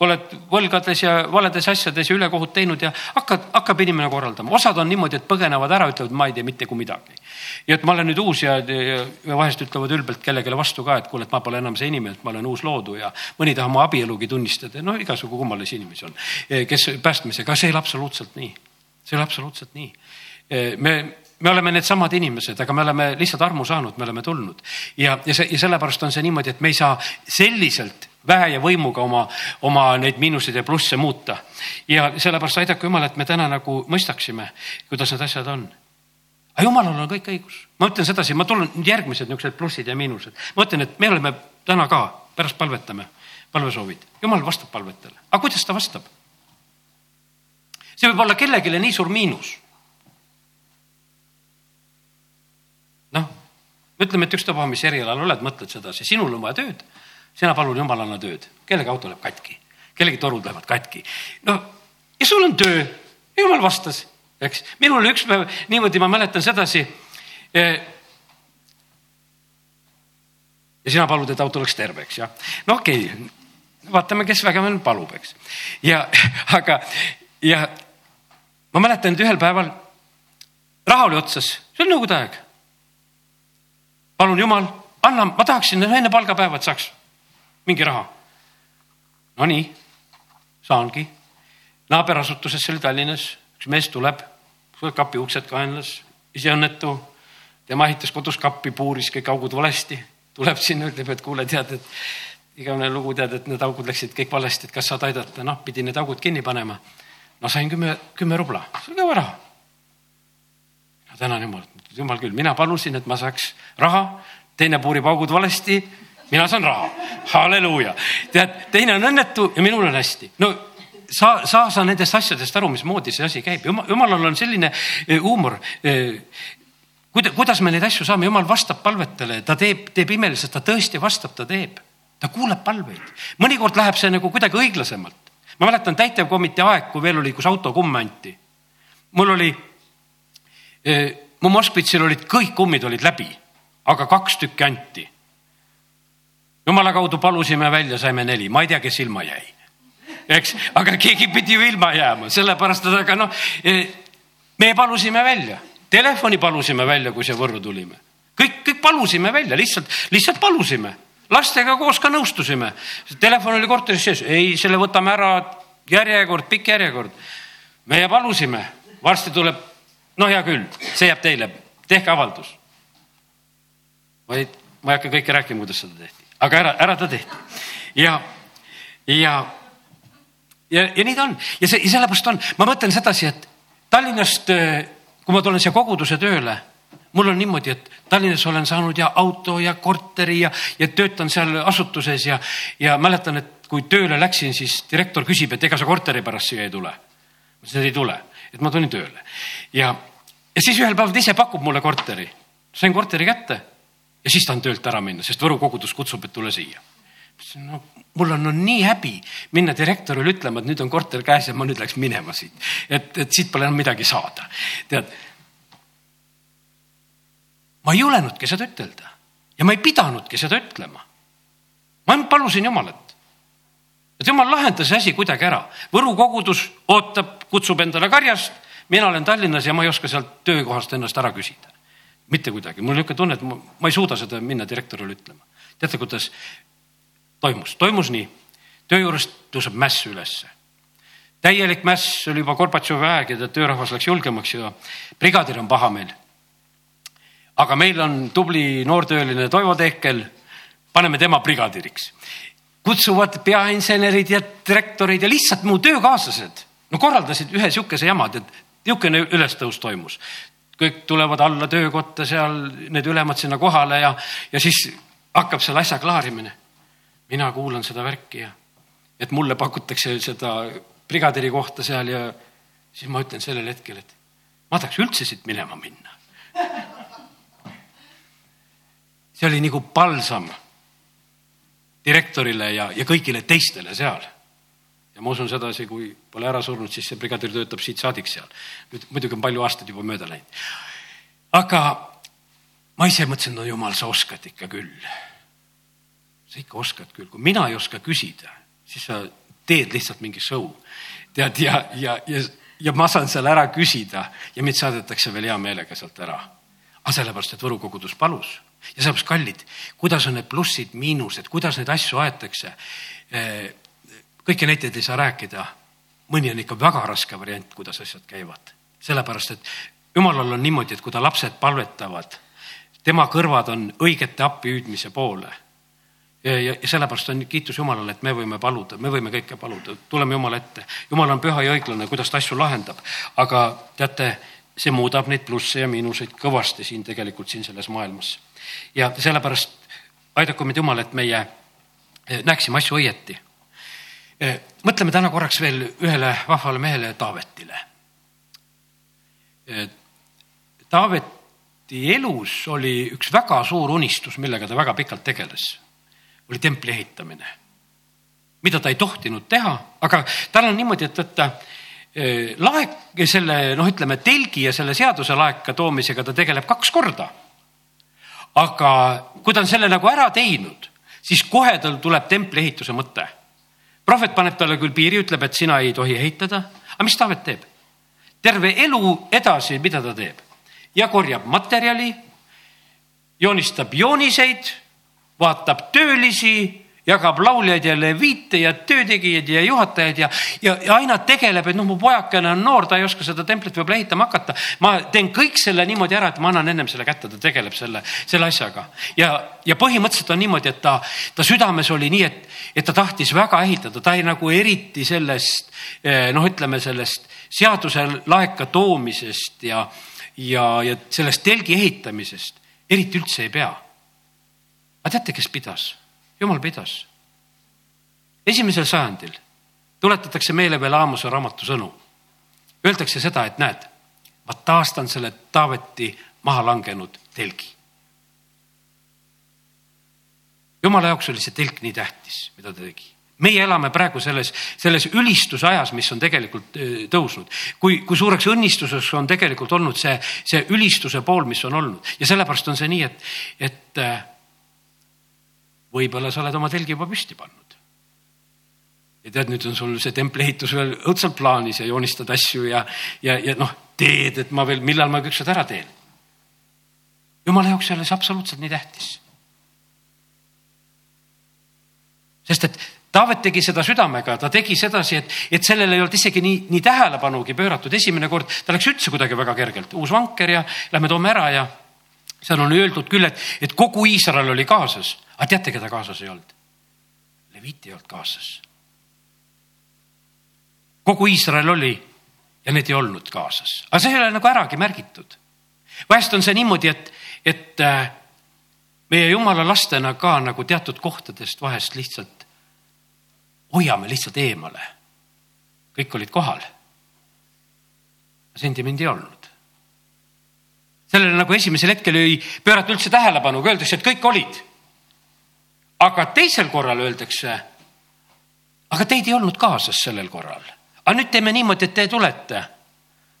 Oled võlgades ja valedes asjades ja ülekohut teinud ja hakkad, hakkab inimene korraldama. osad on niimoodi, et põgenevad ära, ütlevad, ma ei tee mitte kui midagi. ja et ma olen nüüd uus ja, ja, vahest ütlevad ülbelt kellelegi vastu ka, et kuule, et ma pole enam see inimene, et ma olen uus loodu ja mõni tahab oma abielugi tunnistada. no igasugu kummalisi inimesi on, kes päästmisega, see ei ole absoluutselt nii see ei ole absoluutselt nii. me, me oleme needsamad inimesed, aga me oleme lihtsalt armu saanud, me oleme tulnud ja, ja see ja sellepärast on see niimoodi, et me ei saa selliselt väe ja võimuga oma, oma neid miinuseid ja plusse muuta. ja sellepärast aidaku Jumal, et me täna nagu mõistaksime, kuidas need asjad on aga jumalal on kõik õigus. ma ütlen sedasi, ma tulen järgmised niisugused plussid ja miinused. ma ütlen, et me oleme täna ka, pärast palvetame, palvesoovid. jumal vastab palvetele. aga kuidas ta vastab? see võib olla kellelegi nii suur miinus. noh, ütleme, et ükstapuha, mis erialal oled, mõtled sedasi, sinul on vaja tööd, sina palun jumal, anna tööd, kellegi auto läheb katki, kellegi torud lähevad katki. no ja sul on töö, jumal vastas, eks. minul oli üks päev niimoodi, ma mäletan sedasi eh, ja sina palud, et auto oleks terve, eks jah. no okei okay., vaatame, kes vägevam palub, eks. ja aga, ja ma mäletan, et ühel päeval raha oli otsas, see on nõukogude aeg. palun jumal, anna, ma tahaksin enne palgapäeva, et saaks mingi raha. Nonii, saangi. naaberasutusesse oli Tallinnas, üks mees tuleb, kapi uksed kaenlas, ise õnnetu. tema ehitas kodus kappi, puuris kõik augud valesti, tuleb sinna, ütleb, et kuule, tead, et igavene lugu tead, et need augud läksid kõik valesti, et kas saad aidata, noh, pidi need augud kinni panema ma sain kümme, kümme rubla, see oli kõva raha. tänan jumalat, jumal küll, mina palusin, et ma saaks raha, teine puurib augud valesti, mina saan raha, halleluuja. tead, teine on õnnetu ja minul on hästi. no saa, saa sa nendest asjadest aru, mismoodi see asi käib, jumalal on selline eh, huumor eh, kuida-, kuidas me neid asju saame, jumal vastab palvetele, ta teeb, teeb imeliselt, ta tõesti vastab, ta teeb, ta kuuleb palveid. mõnikord läheb see nagu kuidagi õiglasemalt ma mäletan täitevkomitee aeg, kui veel oli, kus autokumme anti. mul oli, eh, mu Moskvitsil olid kõik kummid olid läbi, aga kaks tükki anti. Jumala kaudu palusime välja, saime neli, ma ei tea, kes ilma jäi. eks, aga keegi pidi ju ilma jääma, sellepärast et aga noh, eh, me palusime välja, telefoni palusime välja, kui siia Võrru tulime. kõik, kõik palusime välja, lihtsalt, lihtsalt palusime. Lastega koos ka nõustusime, telefon oli korteris sees, ei, selle võtame ära, järjekord, pikk järjekord. meie palusime, varsti tuleb, no hea küll, see jääb teile, tehke avaldus. vaid ma ei hakka kõike rääkima, kuidas seda tehti, aga ära, ära ta tehti. ja, ja, ja, ja nii ta on ja see, ja sellepärast on, ma mõtlen sedasi, et Tallinnast, kui ma tulen siia koguduse tööle mul on niimoodi, et Tallinnas olen saanud ja auto ja korteri ja, ja töötan seal asutuses ja, ja mäletan, et kui tööle läksin, siis direktor küsib, et ega sa korteri pärast siia ei tule. ma ütlesin, et ei tule, et ma tulin tööle ja, ja siis ühel päeval ta ise pakub mulle korteri. sain korteri kätte ja siis tahan töölt ära minna, sest Võru kogudus kutsub, et tule siia. no mul on no, nii häbi minna direktorile ütlema, et nüüd on korter käes ja ma nüüd läks minema siit, et, et siit pole enam midagi saada. tead ma ei julenudki seda ütelda ja ma ei pidanudki seda ütlema. ma palusin Jumalat. et Jumal lahendas asi kuidagi ära. Võru kogudus ootab, kutsub endale karjast, mina olen Tallinnas ja ma ei oska sealt töökohast ennast ära küsida. Mitte kuidagi, mul on niisugune tunne, et ma, ma ei suuda seda minna direktorile ütlema. teate, kuidas toimus? toimus nii, töö juurest tõuseb mäss ülesse. täielik mäss oli juba Gorbatšovi aeg ja töörahvas läks julgemaks ja brigadir on paha meil. aga meil on tubli noortööline Toivo Tehkel, paneme tema brigadiriks. kutsuvad peainsenerid ja direktorid ja lihtsalt mu töökaaslased, no korraldasid ühe sihukese jamad, et niisugune ülestõus toimus. Kõik tulevad alla töökotta seal, need ülemad sinna kohale ja, ja siis hakkab selle asja klaarimine. mina kuulan seda värki ja, et mulle pakutakse seda brigadiri kohta seal ja siis ma ütlen sellel hetkel, et ma tahaks üldse siit minema minna. see oli nagu palsam direktorile ja, ja kõigile teistele seal. Ja ma usun sedasi, kui pole ära surnud, siis see brigadir töötab siit saadik seal. nüüd muidugi on palju aastaid juba mööda läinud. aga ma ise mõtlesin, no jumal, sa oskad ikka küll. sa ikka oskad küll, kui mina ei oska küsida, siis sa teed lihtsalt mingi show. tead ja, ja, ja, ja ma saan seal ära küsida ja mind saadetakse veel hea meelega sealt ära. aga sellepärast, et Võru kogudus palus ja sellepärast, kallid, kuidas on need plussid, miinused, kuidas neid asju aetakse. Kõiki näiteid ei saa rääkida. mõni on ikka väga raske variant, kuidas asjad käivad, sellepärast et jumalal on niimoodi, et kui ta lapsed palvetavad, tema kõrvad on õigete appihüüdmise poole ja, ja, ja sellepärast on kiitus Jumalale, et me võime paluda, me võime kõike paluda, tuleme Jumala ette. Jumal on püha ja õiglane, kuidas ta asju lahendab, aga teate, see muudab neid plusse ja miinuseid kõvasti siin tegelikult siin selles maailmas. ja sellepärast aidaku meid Jumal, et meie eh, näeksime asju õieti. Eh, mõtleme täna korraks veel ühele vahvale mehele, Taavetile. Eh, Taaveti elus oli üks väga suur unistus, millega ta väga pikalt tegeles oli templi ehitamine, mida ta ei tohtinud teha, aga tal on niimoodi, et võtta eh, laek, selle noh, ütleme telgi ja selle seaduse laeka toomisega ta tegeleb kaks korda. aga kui ta on selle nagu ära teinud, siis kohe tal tuleb templi ehituse mõte. Prohvet paneb talle küll piiri, ütleb, et sina ei tohi ehitada, aga mis Taavet teeb? terve elu edasi, mida ta teeb? ja korjab materjali, joonistab jooniseid vaatab töölisi, jagab lauljaid ja leviite ja töötegijaid ja juhatajaid ja, ja, ja aina tegeleb, et noh, mu pojakene on noor, ta ei oska seda templit võib-olla ehitama hakata. ma teen kõik selle niimoodi ära, et ma annan ennem selle kätte, ta tegeleb selle, selle asjaga. ja, ja põhimõtteliselt on niimoodi, et ta, ta südames oli nii, et, et ta tahtis väga ehitada, ta ei nagu eriti sellest eh, noh, ütleme sellest seaduse laeka toomisest ja, ja, ja sellest telgi ehitamisest eriti üldse ei pea aga teate, kes pidas? Jumal pidas. esimesel sajandil tuletatakse meile veel Aamose raamatu sõnu. Öeldakse seda, et näed, ma taastan selle Taaveti maha langenud telgi. jumala jaoks oli see telk nii tähtis, mida ta tegi meie elame praegu selles, selles ülistuse ajas, mis on tegelikult tõusnud. kui, kui suureks õnnistuseks on tegelikult olnud see, see ülistuse pool, mis on olnud ja sellepärast on see nii, et, et võib-olla sa oled oma telgi juba püsti pannud. ja tead, nüüd on sul see templi ehitus veel õudselt plaanis ja joonistad asju ja, ja, ja noh, teed, et ma veel, millal ma kõik seda ära teen. jumala jaoks ei ole see absoluutselt nii tähtis. sest et Taavet tegi seda südamega, ta tegi sedasi, et, et sellele ei olnud isegi nii, nii tähelepanugi pööratud. esimene kord ta läks üldse kuidagi väga kergelt, uus vanker ja lähme toome ära ja seal on öeldud küll, et, et kogu Iisrael oli kaasas, aga teate, keda kaasas ei olnud? Leviit ei olnud kaasas. kogu Iisrael oli ja need ei olnud kaasas, aga see ei ole nagu äragi märgitud. vahest on see niimoodi, et, et äh, meie jumala lastena ka nagu teatud kohtadest vahest lihtsalt hoiame lihtsalt eemale. kõik olid kohal. sentimendi ei olnud sellele nagu esimesel hetkel ei pöörata üldse tähelepanu, öeldakse, et kõik olid. aga teisel korral öeldakse, aga teid ei olnud kaasas sellel korral. aga nüüd teeme niimoodi, et te tulete.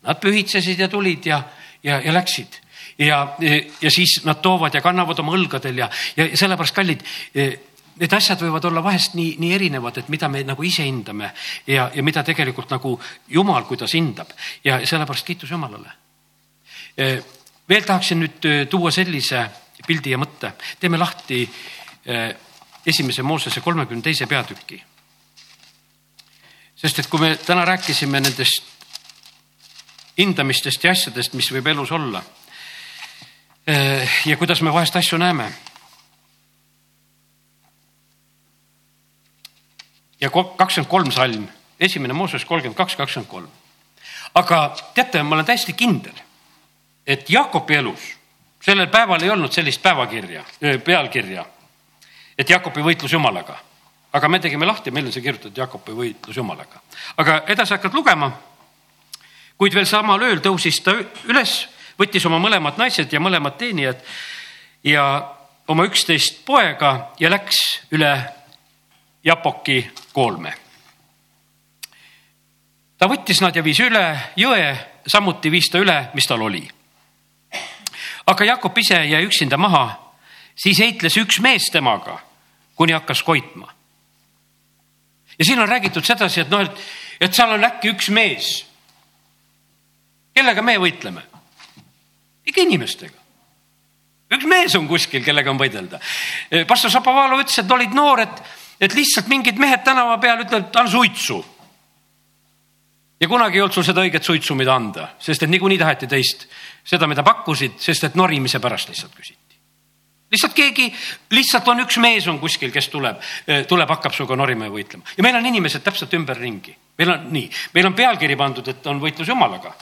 Nad pühitsesid ja tulid ja, ja, ja läksid ja, ja siis nad toovad ja kannavad oma õlgadel ja, ja sellepärast kallid, need asjad võivad olla vahest nii, nii erinevad, et mida me nagu ise hindame ja, ja mida tegelikult nagu Jumal, kuidas hindab ja sellepärast kiitus Jumalale veel tahaksin nüüd tuua sellise pildi ja mõtte. teeme lahti esimese Moosese kolmekümne teise peatüki. sest et kui me täna rääkisime nendest hindamistest ja asjadest, mis võib elus olla ja kuidas me vahest asju näeme. ja kakskümmend kolm salm, esimene Mooses kolmkümmend kaks, kakskümmend kolm. aga teate, ma olen täiesti kindel, et Jakobi elus sellel päeval ei olnud sellist päevakirja, pealkirja, et Jakobi võitlus Jumalaga. aga me tegime lahti, meil on see kirjutatud Jakobi võitlus Jumalaga. aga edasi hakkad lugema. kuid veel samal ööl tõusis ta üles, võttis oma mõlemad naised ja mõlemad teenijad ja oma üksteist poega ja läks üle Japoki koolme. ta võttis nad ja viis üle jõe, samuti viis ta üle, mis tal oli aga Jakob ise jäi üksinda maha, siis heitles üks mees temaga, kuni hakkas koitma. ja siin on räägitud sedasi, et noh, et, et seal on äkki üks mees. kellega me võitleme? ikka inimestega. üks mees on kuskil, kellega on võidelda. pastor Šapovalov ütles, et olid noored, et lihtsalt mingid mehed tänava peal ütlevad, anna suitsu ja kunagi ei olnud sul seda õiget suitsu, mida anda, sest et niikuinii taheti teist seda, mida pakkusid, sest et norimise pärast lihtsalt küsiti. lihtsalt keegi, lihtsalt on üks mees on kuskil, kes tuleb, tuleb, hakkab sinuga norima ja võitlema ja meil on inimesed täpselt ümberringi. meil on nii, meil on pealkiri pandud, et on võitlus Jumalaga.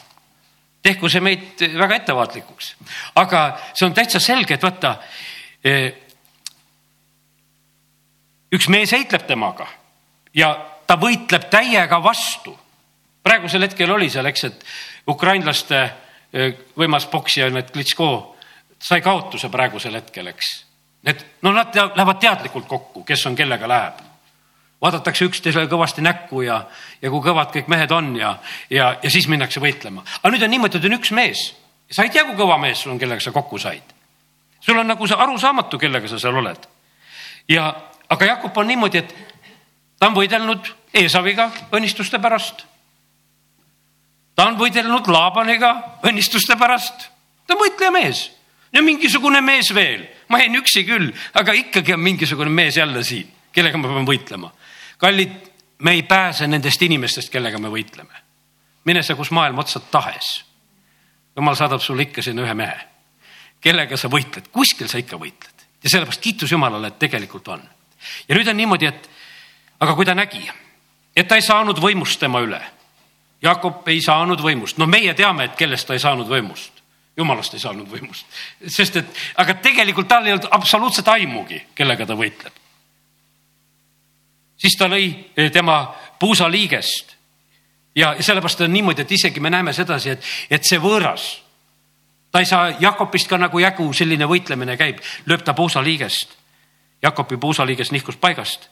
tehku see meid väga ettevaatlikuks, aga see on täitsa selge, et vaata. üks mees heitleb temaga ja ta võitleb täiega vastu praegusel hetkel oli seal, eks, et ukrainlaste võimas poksija, need Klitško sai kaotuse praegusel hetkel, eks. Need, no nad lähevad teadlikult kokku, kes on kellega läheb. vaadatakse üksteisele kõvasti näkku ja, ja kui kõvad kõik mehed on ja, ja, ja siis minnakse võitlema. aga nüüd on niimoodi, et on üks mees. sa ei tea, kui kõva mees sul on, kellega sa kokku said. sul on nagu see arusaamatu, kellega sa seal oled. ja, aga Jakob on niimoodi, et ta on võidelnud Eesaviga õnnistuste pärast ta on võidelnud Laabaniga õnnistuste pärast. ta on võitleja mees ja mingisugune mees veel, ma jäin üksi küll, aga ikkagi on mingisugune mees jälle siin, kellega ma pean võitlema. kallid, me ei pääse nendest inimestest, kellega me võitleme. mine sa kus maailma otsad tahes. jumal saadab sulle ikka sinna ühe mehe, kellega sa võitled, kuskil sa ikka võitled ja sellepärast kiitus Jumalale, et tegelikult on. ja nüüd on niimoodi, et aga kui ta nägi, et ta ei saanud võimust tema üle Jakob ei saanud võimust, no meie teame, et kellest ta ei saanud võimust, jumalast ei saanud võimust, sest et, aga tegelikult tal ei olnud absoluutselt aimugi, kellega ta võitleb. siis ta lõi eh, tema puusaliigest ja sellepärast on niimoodi, et isegi me näeme sedasi, et, et see võõras, ta ei saa Jakobist ka nagu jagu, selline võitlemine käib, lööb ta puusaliigest. Jakobi puusaliiges nihkus paigast,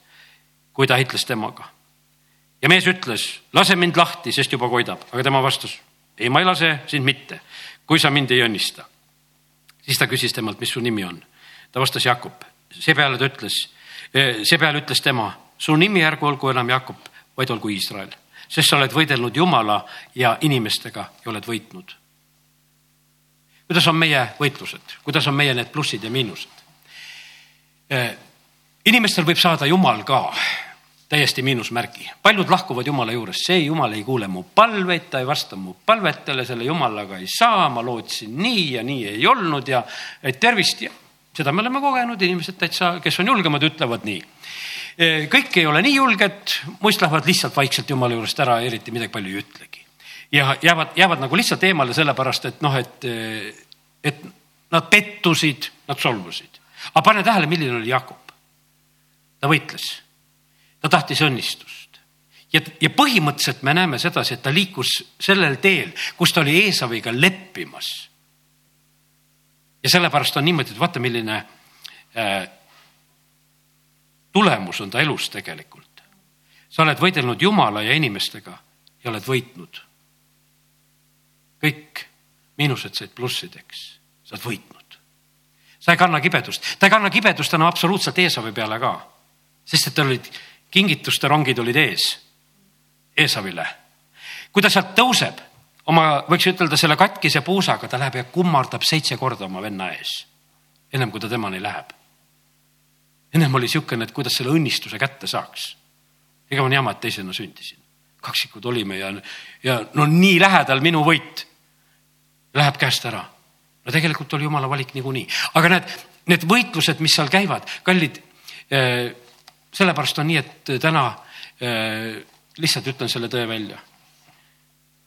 kui ta heitles temaga ja mees ütles, lase mind lahti, sest juba koidab, aga tema vastas, ei, ma ei lase sind mitte, kui sa mind ei õnnista. siis ta küsis temalt, mis su nimi on. ta vastas Jakob, seepeale ta ütles, seepeale ütles tema, su nimi ärgu olgu enam Jakob, vaid olgu Iisrael, sest sa oled võidelnud Jumala ja inimestega ja oled võitnud. kuidas on meie võitlused, kuidas on meie need plussid ja miinused? inimestel võib saada Jumal ka täiesti miinusmärgi. paljud lahkuvad Jumala juurest, see Jumal ei kuule mu palveid, ta ei vasta mu palvetele, selle Jumalaga ei saa, ma lootsin nii ja nii ei olnud ja et tervist ja seda me oleme kogenud, inimesed täitsa, kes on julgemad, ütlevad nii. kõik ei ole nii julged, muist lähevad lihtsalt vaikselt Jumala juurest ära, eriti midagi palju ei ütlegi. ja jäävad, jäävad nagu lihtsalt eemale sellepärast, et noh, et, et nad pettusid, nad solvusid. aga pane tähele, milline oli Jakob. ta võitles ta tahtis õnnistust. ja, ja põhimõtteliselt me näeme sedasi, et ta liikus sellel teel, kus ta oli Eesaviga leppimas. ja sellepärast on niimoodi, et vaata, milline äh, tulemus on ta elus tegelikult. sa oled võidelnud Jumala ja inimestega ja oled võitnud. kõik miinused said plussideks, sa oled võitnud. sa ei kanna kibedust, ta ei kanna kibedust enam absoluutselt Eesavi peale ka, sest et tal olid kingituste rongid olid ees, Eesavile. kui ta sealt tõuseb oma, võiks ütelda selle katkise puusaga, ta läheb ja kummardab seitse korda oma venna ees, ennem kui ta temani läheb. ennem oli niisugune, et kuidas selle õnnistuse kätte saaks. ega on jama, et teisena sündisin. kaksikud olime ja, ja no nii lähedal minu võit läheb käest ära. no tegelikult oli jumala valik niikuinii, aga näed, need võitlused, mis seal käivad, kallid eh,. Sellepärast on nii, et täna eh, lihtsalt ütlen selle tõe välja.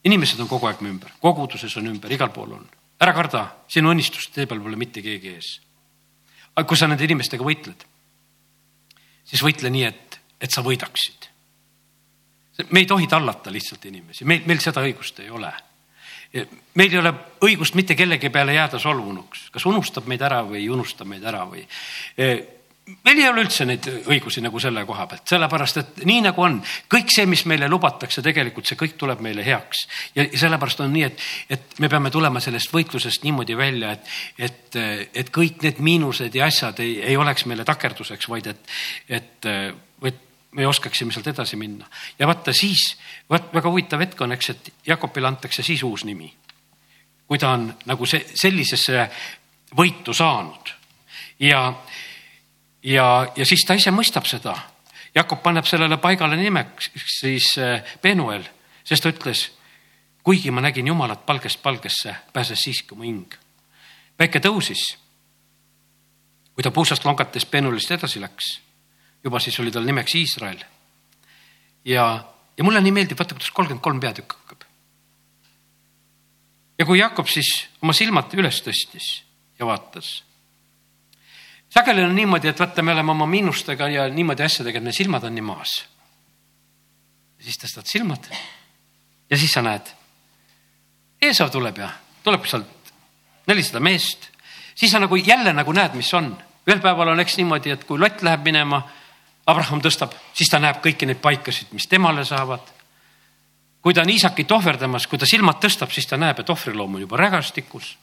inimesed on kogu aeg ümber, koguduses on ümber, igal pool on. ära karda, sinu õnnistust tee peal pole mitte keegi ees. aga kui sa nende inimestega võitled, siis võitle nii, et, et sa võidaksid me ei tohi tallata lihtsalt inimesi, meil, meil seda õigust ei ole. meil ei ole õigust mitte kellegi peale jääda solvunuks, kas unustab meid ära või ei unusta meid ära või. Meil ei ole üldse neid õigusi nagu selle koha pealt, sellepärast et nii nagu on, kõik see, mis meile lubatakse, tegelikult see kõik tuleb meile heaks. ja sellepärast on nii, et, et me peame tulema sellest võitlusest niimoodi välja, et, et, et kõik need miinused ja asjad ei, ei oleks meile takerduseks, vaid et, et, et me oskaksime sealt edasi minna. ja vaata siis, vot väga huvitav hetk on, eks, et Jakobile antakse siis uus nimi. kui ta on nagu see, sellisesse võitu saanud ja, ja, ja siis ta ise mõistab seda. Jakob paneb sellele paigale nimeks siis Penuel, sest ta ütles, kuigi ma nägin Jumalat palgest palgesse, pääses siiski mu hing. päike tõusis. kui ta puusast longates Penuelist edasi läks juba siis oli tal nimeks Iisrael. ja, ja mulle nii meeldib, vaata kuidas kolmkümmend kolm peatükk hakkab. ja kui Jakob siis oma silmad üles tõstis ja vaatas. Sageli on niimoodi, et vaata, me oleme oma miinustega ja niimoodi asjadega, et need silmad on nii maas. siis tõstad silmad ja siis sa näed, Eesav tuleb ja tuleb sealt nelisada meest, siis sa nagu jälle nagu näed, mis on. ühel päeval on eks niimoodi, et kui lott läheb minema Abraham tõstab, siis ta näeb kõiki neid paikasid, mis temale saavad. kui ta on Iisakit ohverdamas, kui ta silmad tõstab, siis ta näeb, et ohvriloom on juba rägastikus.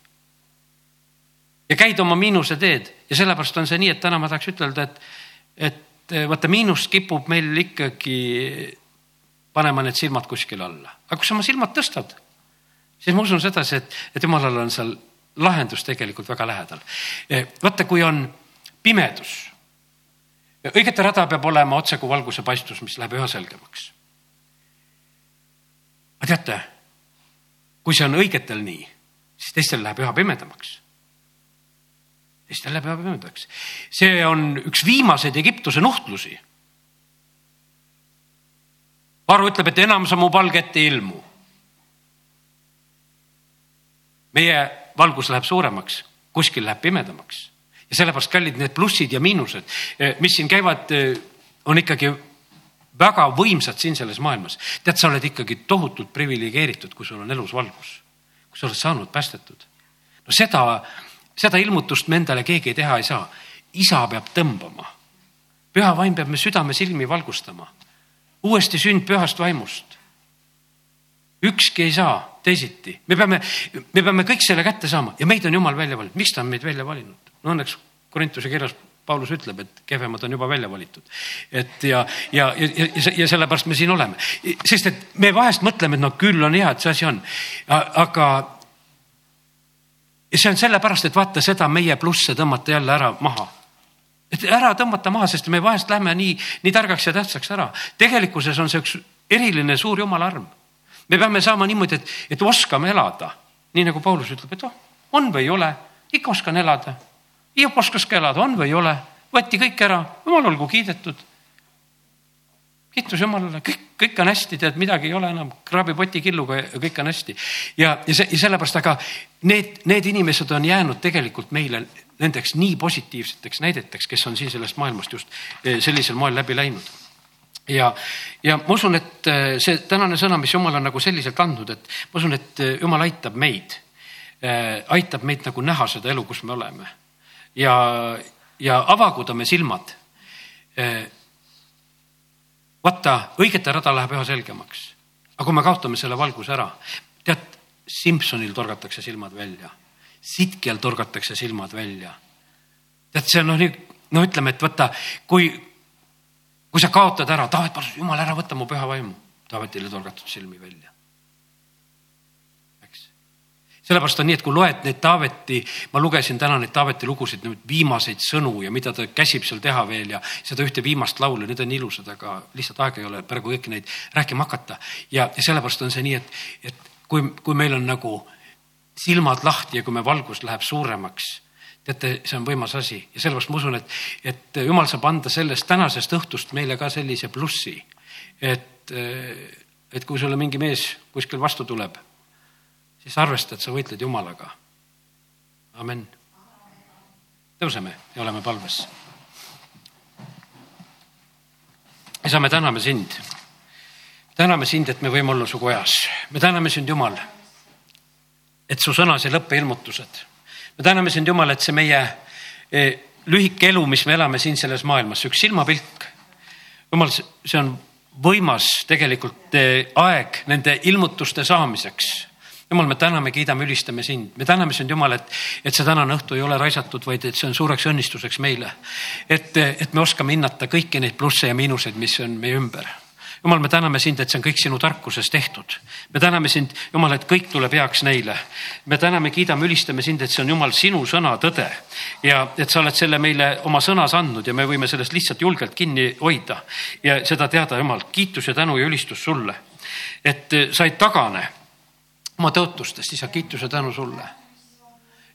Ja käid oma miinuse teed ja sellepärast on see nii, et täna ma tahaks ütelda, et, et eh, vaata miinus kipub meil ikkagi panema need silmad kuskile alla, aga kui sa oma silmad tõstad, siis ma usun sedasi, et, et jumalal on seal lahendus tegelikult väga lähedal. Eh, vaata, kui on pimedus õigete rada peab olema otse kui valguse paistus, mis läheb üha selgemaks. aga teate, kui see on õigetel nii, siis teistel läheb üha pimedamaks. Teistel läheb üha pimedamaks. see on üks viimaseid Egiptuse nuhtlusi. Varu ütleb, et enam sa mu palge ette ei ilmu. meie valgus läheb suuremaks, kuskil läheb pimedamaks ja sellepärast kallid need plussid ja miinused, eh, mis siin käivad, eh, on ikkagi väga võimsad siin selles maailmas. tead, sa oled ikkagi tohutult priviligeeritud, kui sul on elus valgus, kui sa oled saanud päästetud. no seda, seda ilmutust me endale keegi teha ei saa. isa peab tõmbama. püha vaim peab me südame silmi valgustama. uuesti sünd pühast vaimust. ükski ei saa teisiti, me peame, me peame kõik selle kätte saama ja meid on jumal välja valinud, miks ta on meid välja valinud? no õnneks Korintuse kirjas Paulus ütleb, et kehvemad on juba välja valitud. et ja, ja, ja, ja, ja sellepärast me siin oleme, sest et me vahest mõtleme, et no küll on hea, et see asi on, aga see on sellepärast, et vaata seda meie plusse tõmmata jälle ära maha et ära tõmmata maha, sest me vahest lähme nii, nii targaks ja tähtsaks ära. tegelikkuses on see üks eriline suur jumala arm. me peame saama niimoodi, et, et oskame elada, nii nagu Paulus ütleb, et oh, on või ei ole, ikka oskan elada Hiop oskas ka elada, on või ei ole, võeti kõik ära, jumal olgu kiidetud. Kiitus Jumalale, kõik, kõik on hästi, tead, midagi ei ole enam, kraabi potikilluga ja kõik on hästi. ja, ja see, ja sellepärast, aga need, need inimesed on jäänud tegelikult meile nendeks nii positiivseteks näideteks, kes on siin sellest maailmast just eh, sellisel moel läbi läinud ja, ja ma usun, et eh, see tänane sõna, mis Jumal on nagu selliselt andnud, et ma usun, et eh, Jumal aitab meid, aitab meid nagu näha seda elu, kus me oleme ja, ja avagu ta me silmad. Vaata, õigete rada läheb üha selgemaks. aga kui me kaotame selle valguse ära, tead, Simsonil torgatakse silmad välja, Sitkel torgatakse silmad välja. tead, see on noh, nii, no ütleme, et vaata, kui, kui sa kaotad ära, Taavet palus, jumal, ära võta mu püha vaimu. Taavetile torgatud silmi välja. Sellepärast on nii, et kui loed neid Taaveti, ma lugesin täna neid Taaveti lugusid, neid viimaseid sõnu ja mida ta käsib seal teha veel ja seda ühte viimast laulu, need on ilusad, aga lihtsalt aega ei ole praegu kõiki neid rääkima hakata. ja, ja sellepärast on see nii, et, et kui, kui meil on nagu silmad lahti ja kui me valgus läheb suuremaks, teate, see on võimas asi ja sellepärast ma usun, et, et jumal saab anda sellest tänasest õhtust meile ka sellise plussi, et, et kui sulle mingi mees kuskil vastu tuleb siis arvesta, et sa võitled Jumalaga. amen. tõuseme ja oleme palves. isa, me täname sind. täname sind, et me võime olla su kojas. me täname sind, Jumal, et su sõnas ei lõppe ilmutused. me täname sind, Jumal, et see meie e, lühike elu, mis me elame siin selles maailmas, üks silmapilk. Jumal, see on võimas tegelikult e, aeg nende ilmutuste saamiseks jumal, me täname, kiidame, ülistame sind, me täname sind, Jumal, et, et see tänane õhtu ei ole raisatud, vaid et see on suureks õnnistuseks meile. et, et me oskame hinnata kõiki neid plusse ja miinuseid, mis on meie ümber jumal, me täname sind, et see on kõik sinu tarkuses tehtud. me täname sind, Jumal, et kõik tuleb heaks neile. me täname, kiidame, ülistame sind, et see on Jumal sinu sõna tõde ja et sa oled selle meile oma sõnas andnud ja me võime sellest lihtsalt julgelt kinni hoida ja seda teada, Jumal, kiitus ja tänu ja ülistus sulle, et sa ei tagane oma tõotustest, isa, kiitus ja tänu sulle.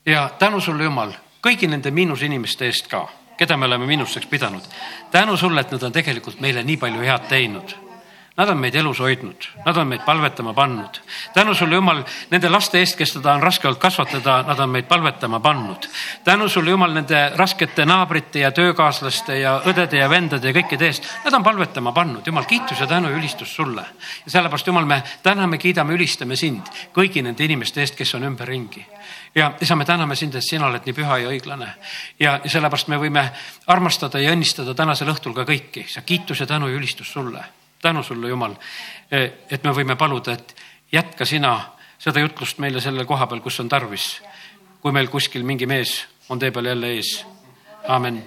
ja tänu sulle, Jumal, kõigi nende miinusinimeste eest ka, keda me oleme miinusteks pidanud. tänu sulle, et nad on tegelikult meile nii palju head teinud Nad on meid elus hoidnud, nad on meid palvetama pannud. tänu sulle, Jumal, nende laste eest, kes teda on raske olnud kasvatada, nad on meid palvetama pannud. tänu sulle, Jumal, nende raskete naabrite ja töökaaslaste ja õdede ja vendade ja kõikide eest, nad on palvetama pannud. Jumal, kiitus ja tänu ja ülistus sulle. ja sellepärast, Jumal, me täname, kiidame, ülistame sind kõigi nende inimeste eest, kes on ümberringi ja isa, me täname sind, et sina oled nii püha ja õiglane ja sellepärast me võime armastada ja õnnistada tänasel õhtul ka kõiki. sa kiitus ja tänu ja ülistus sulle tänu sulle, Jumal, et me võime paluda, et jätka sina seda jutlust meile selle koha peal, kus on tarvis. kui meil kuskil mingi mees on tee peal jälle ees. amin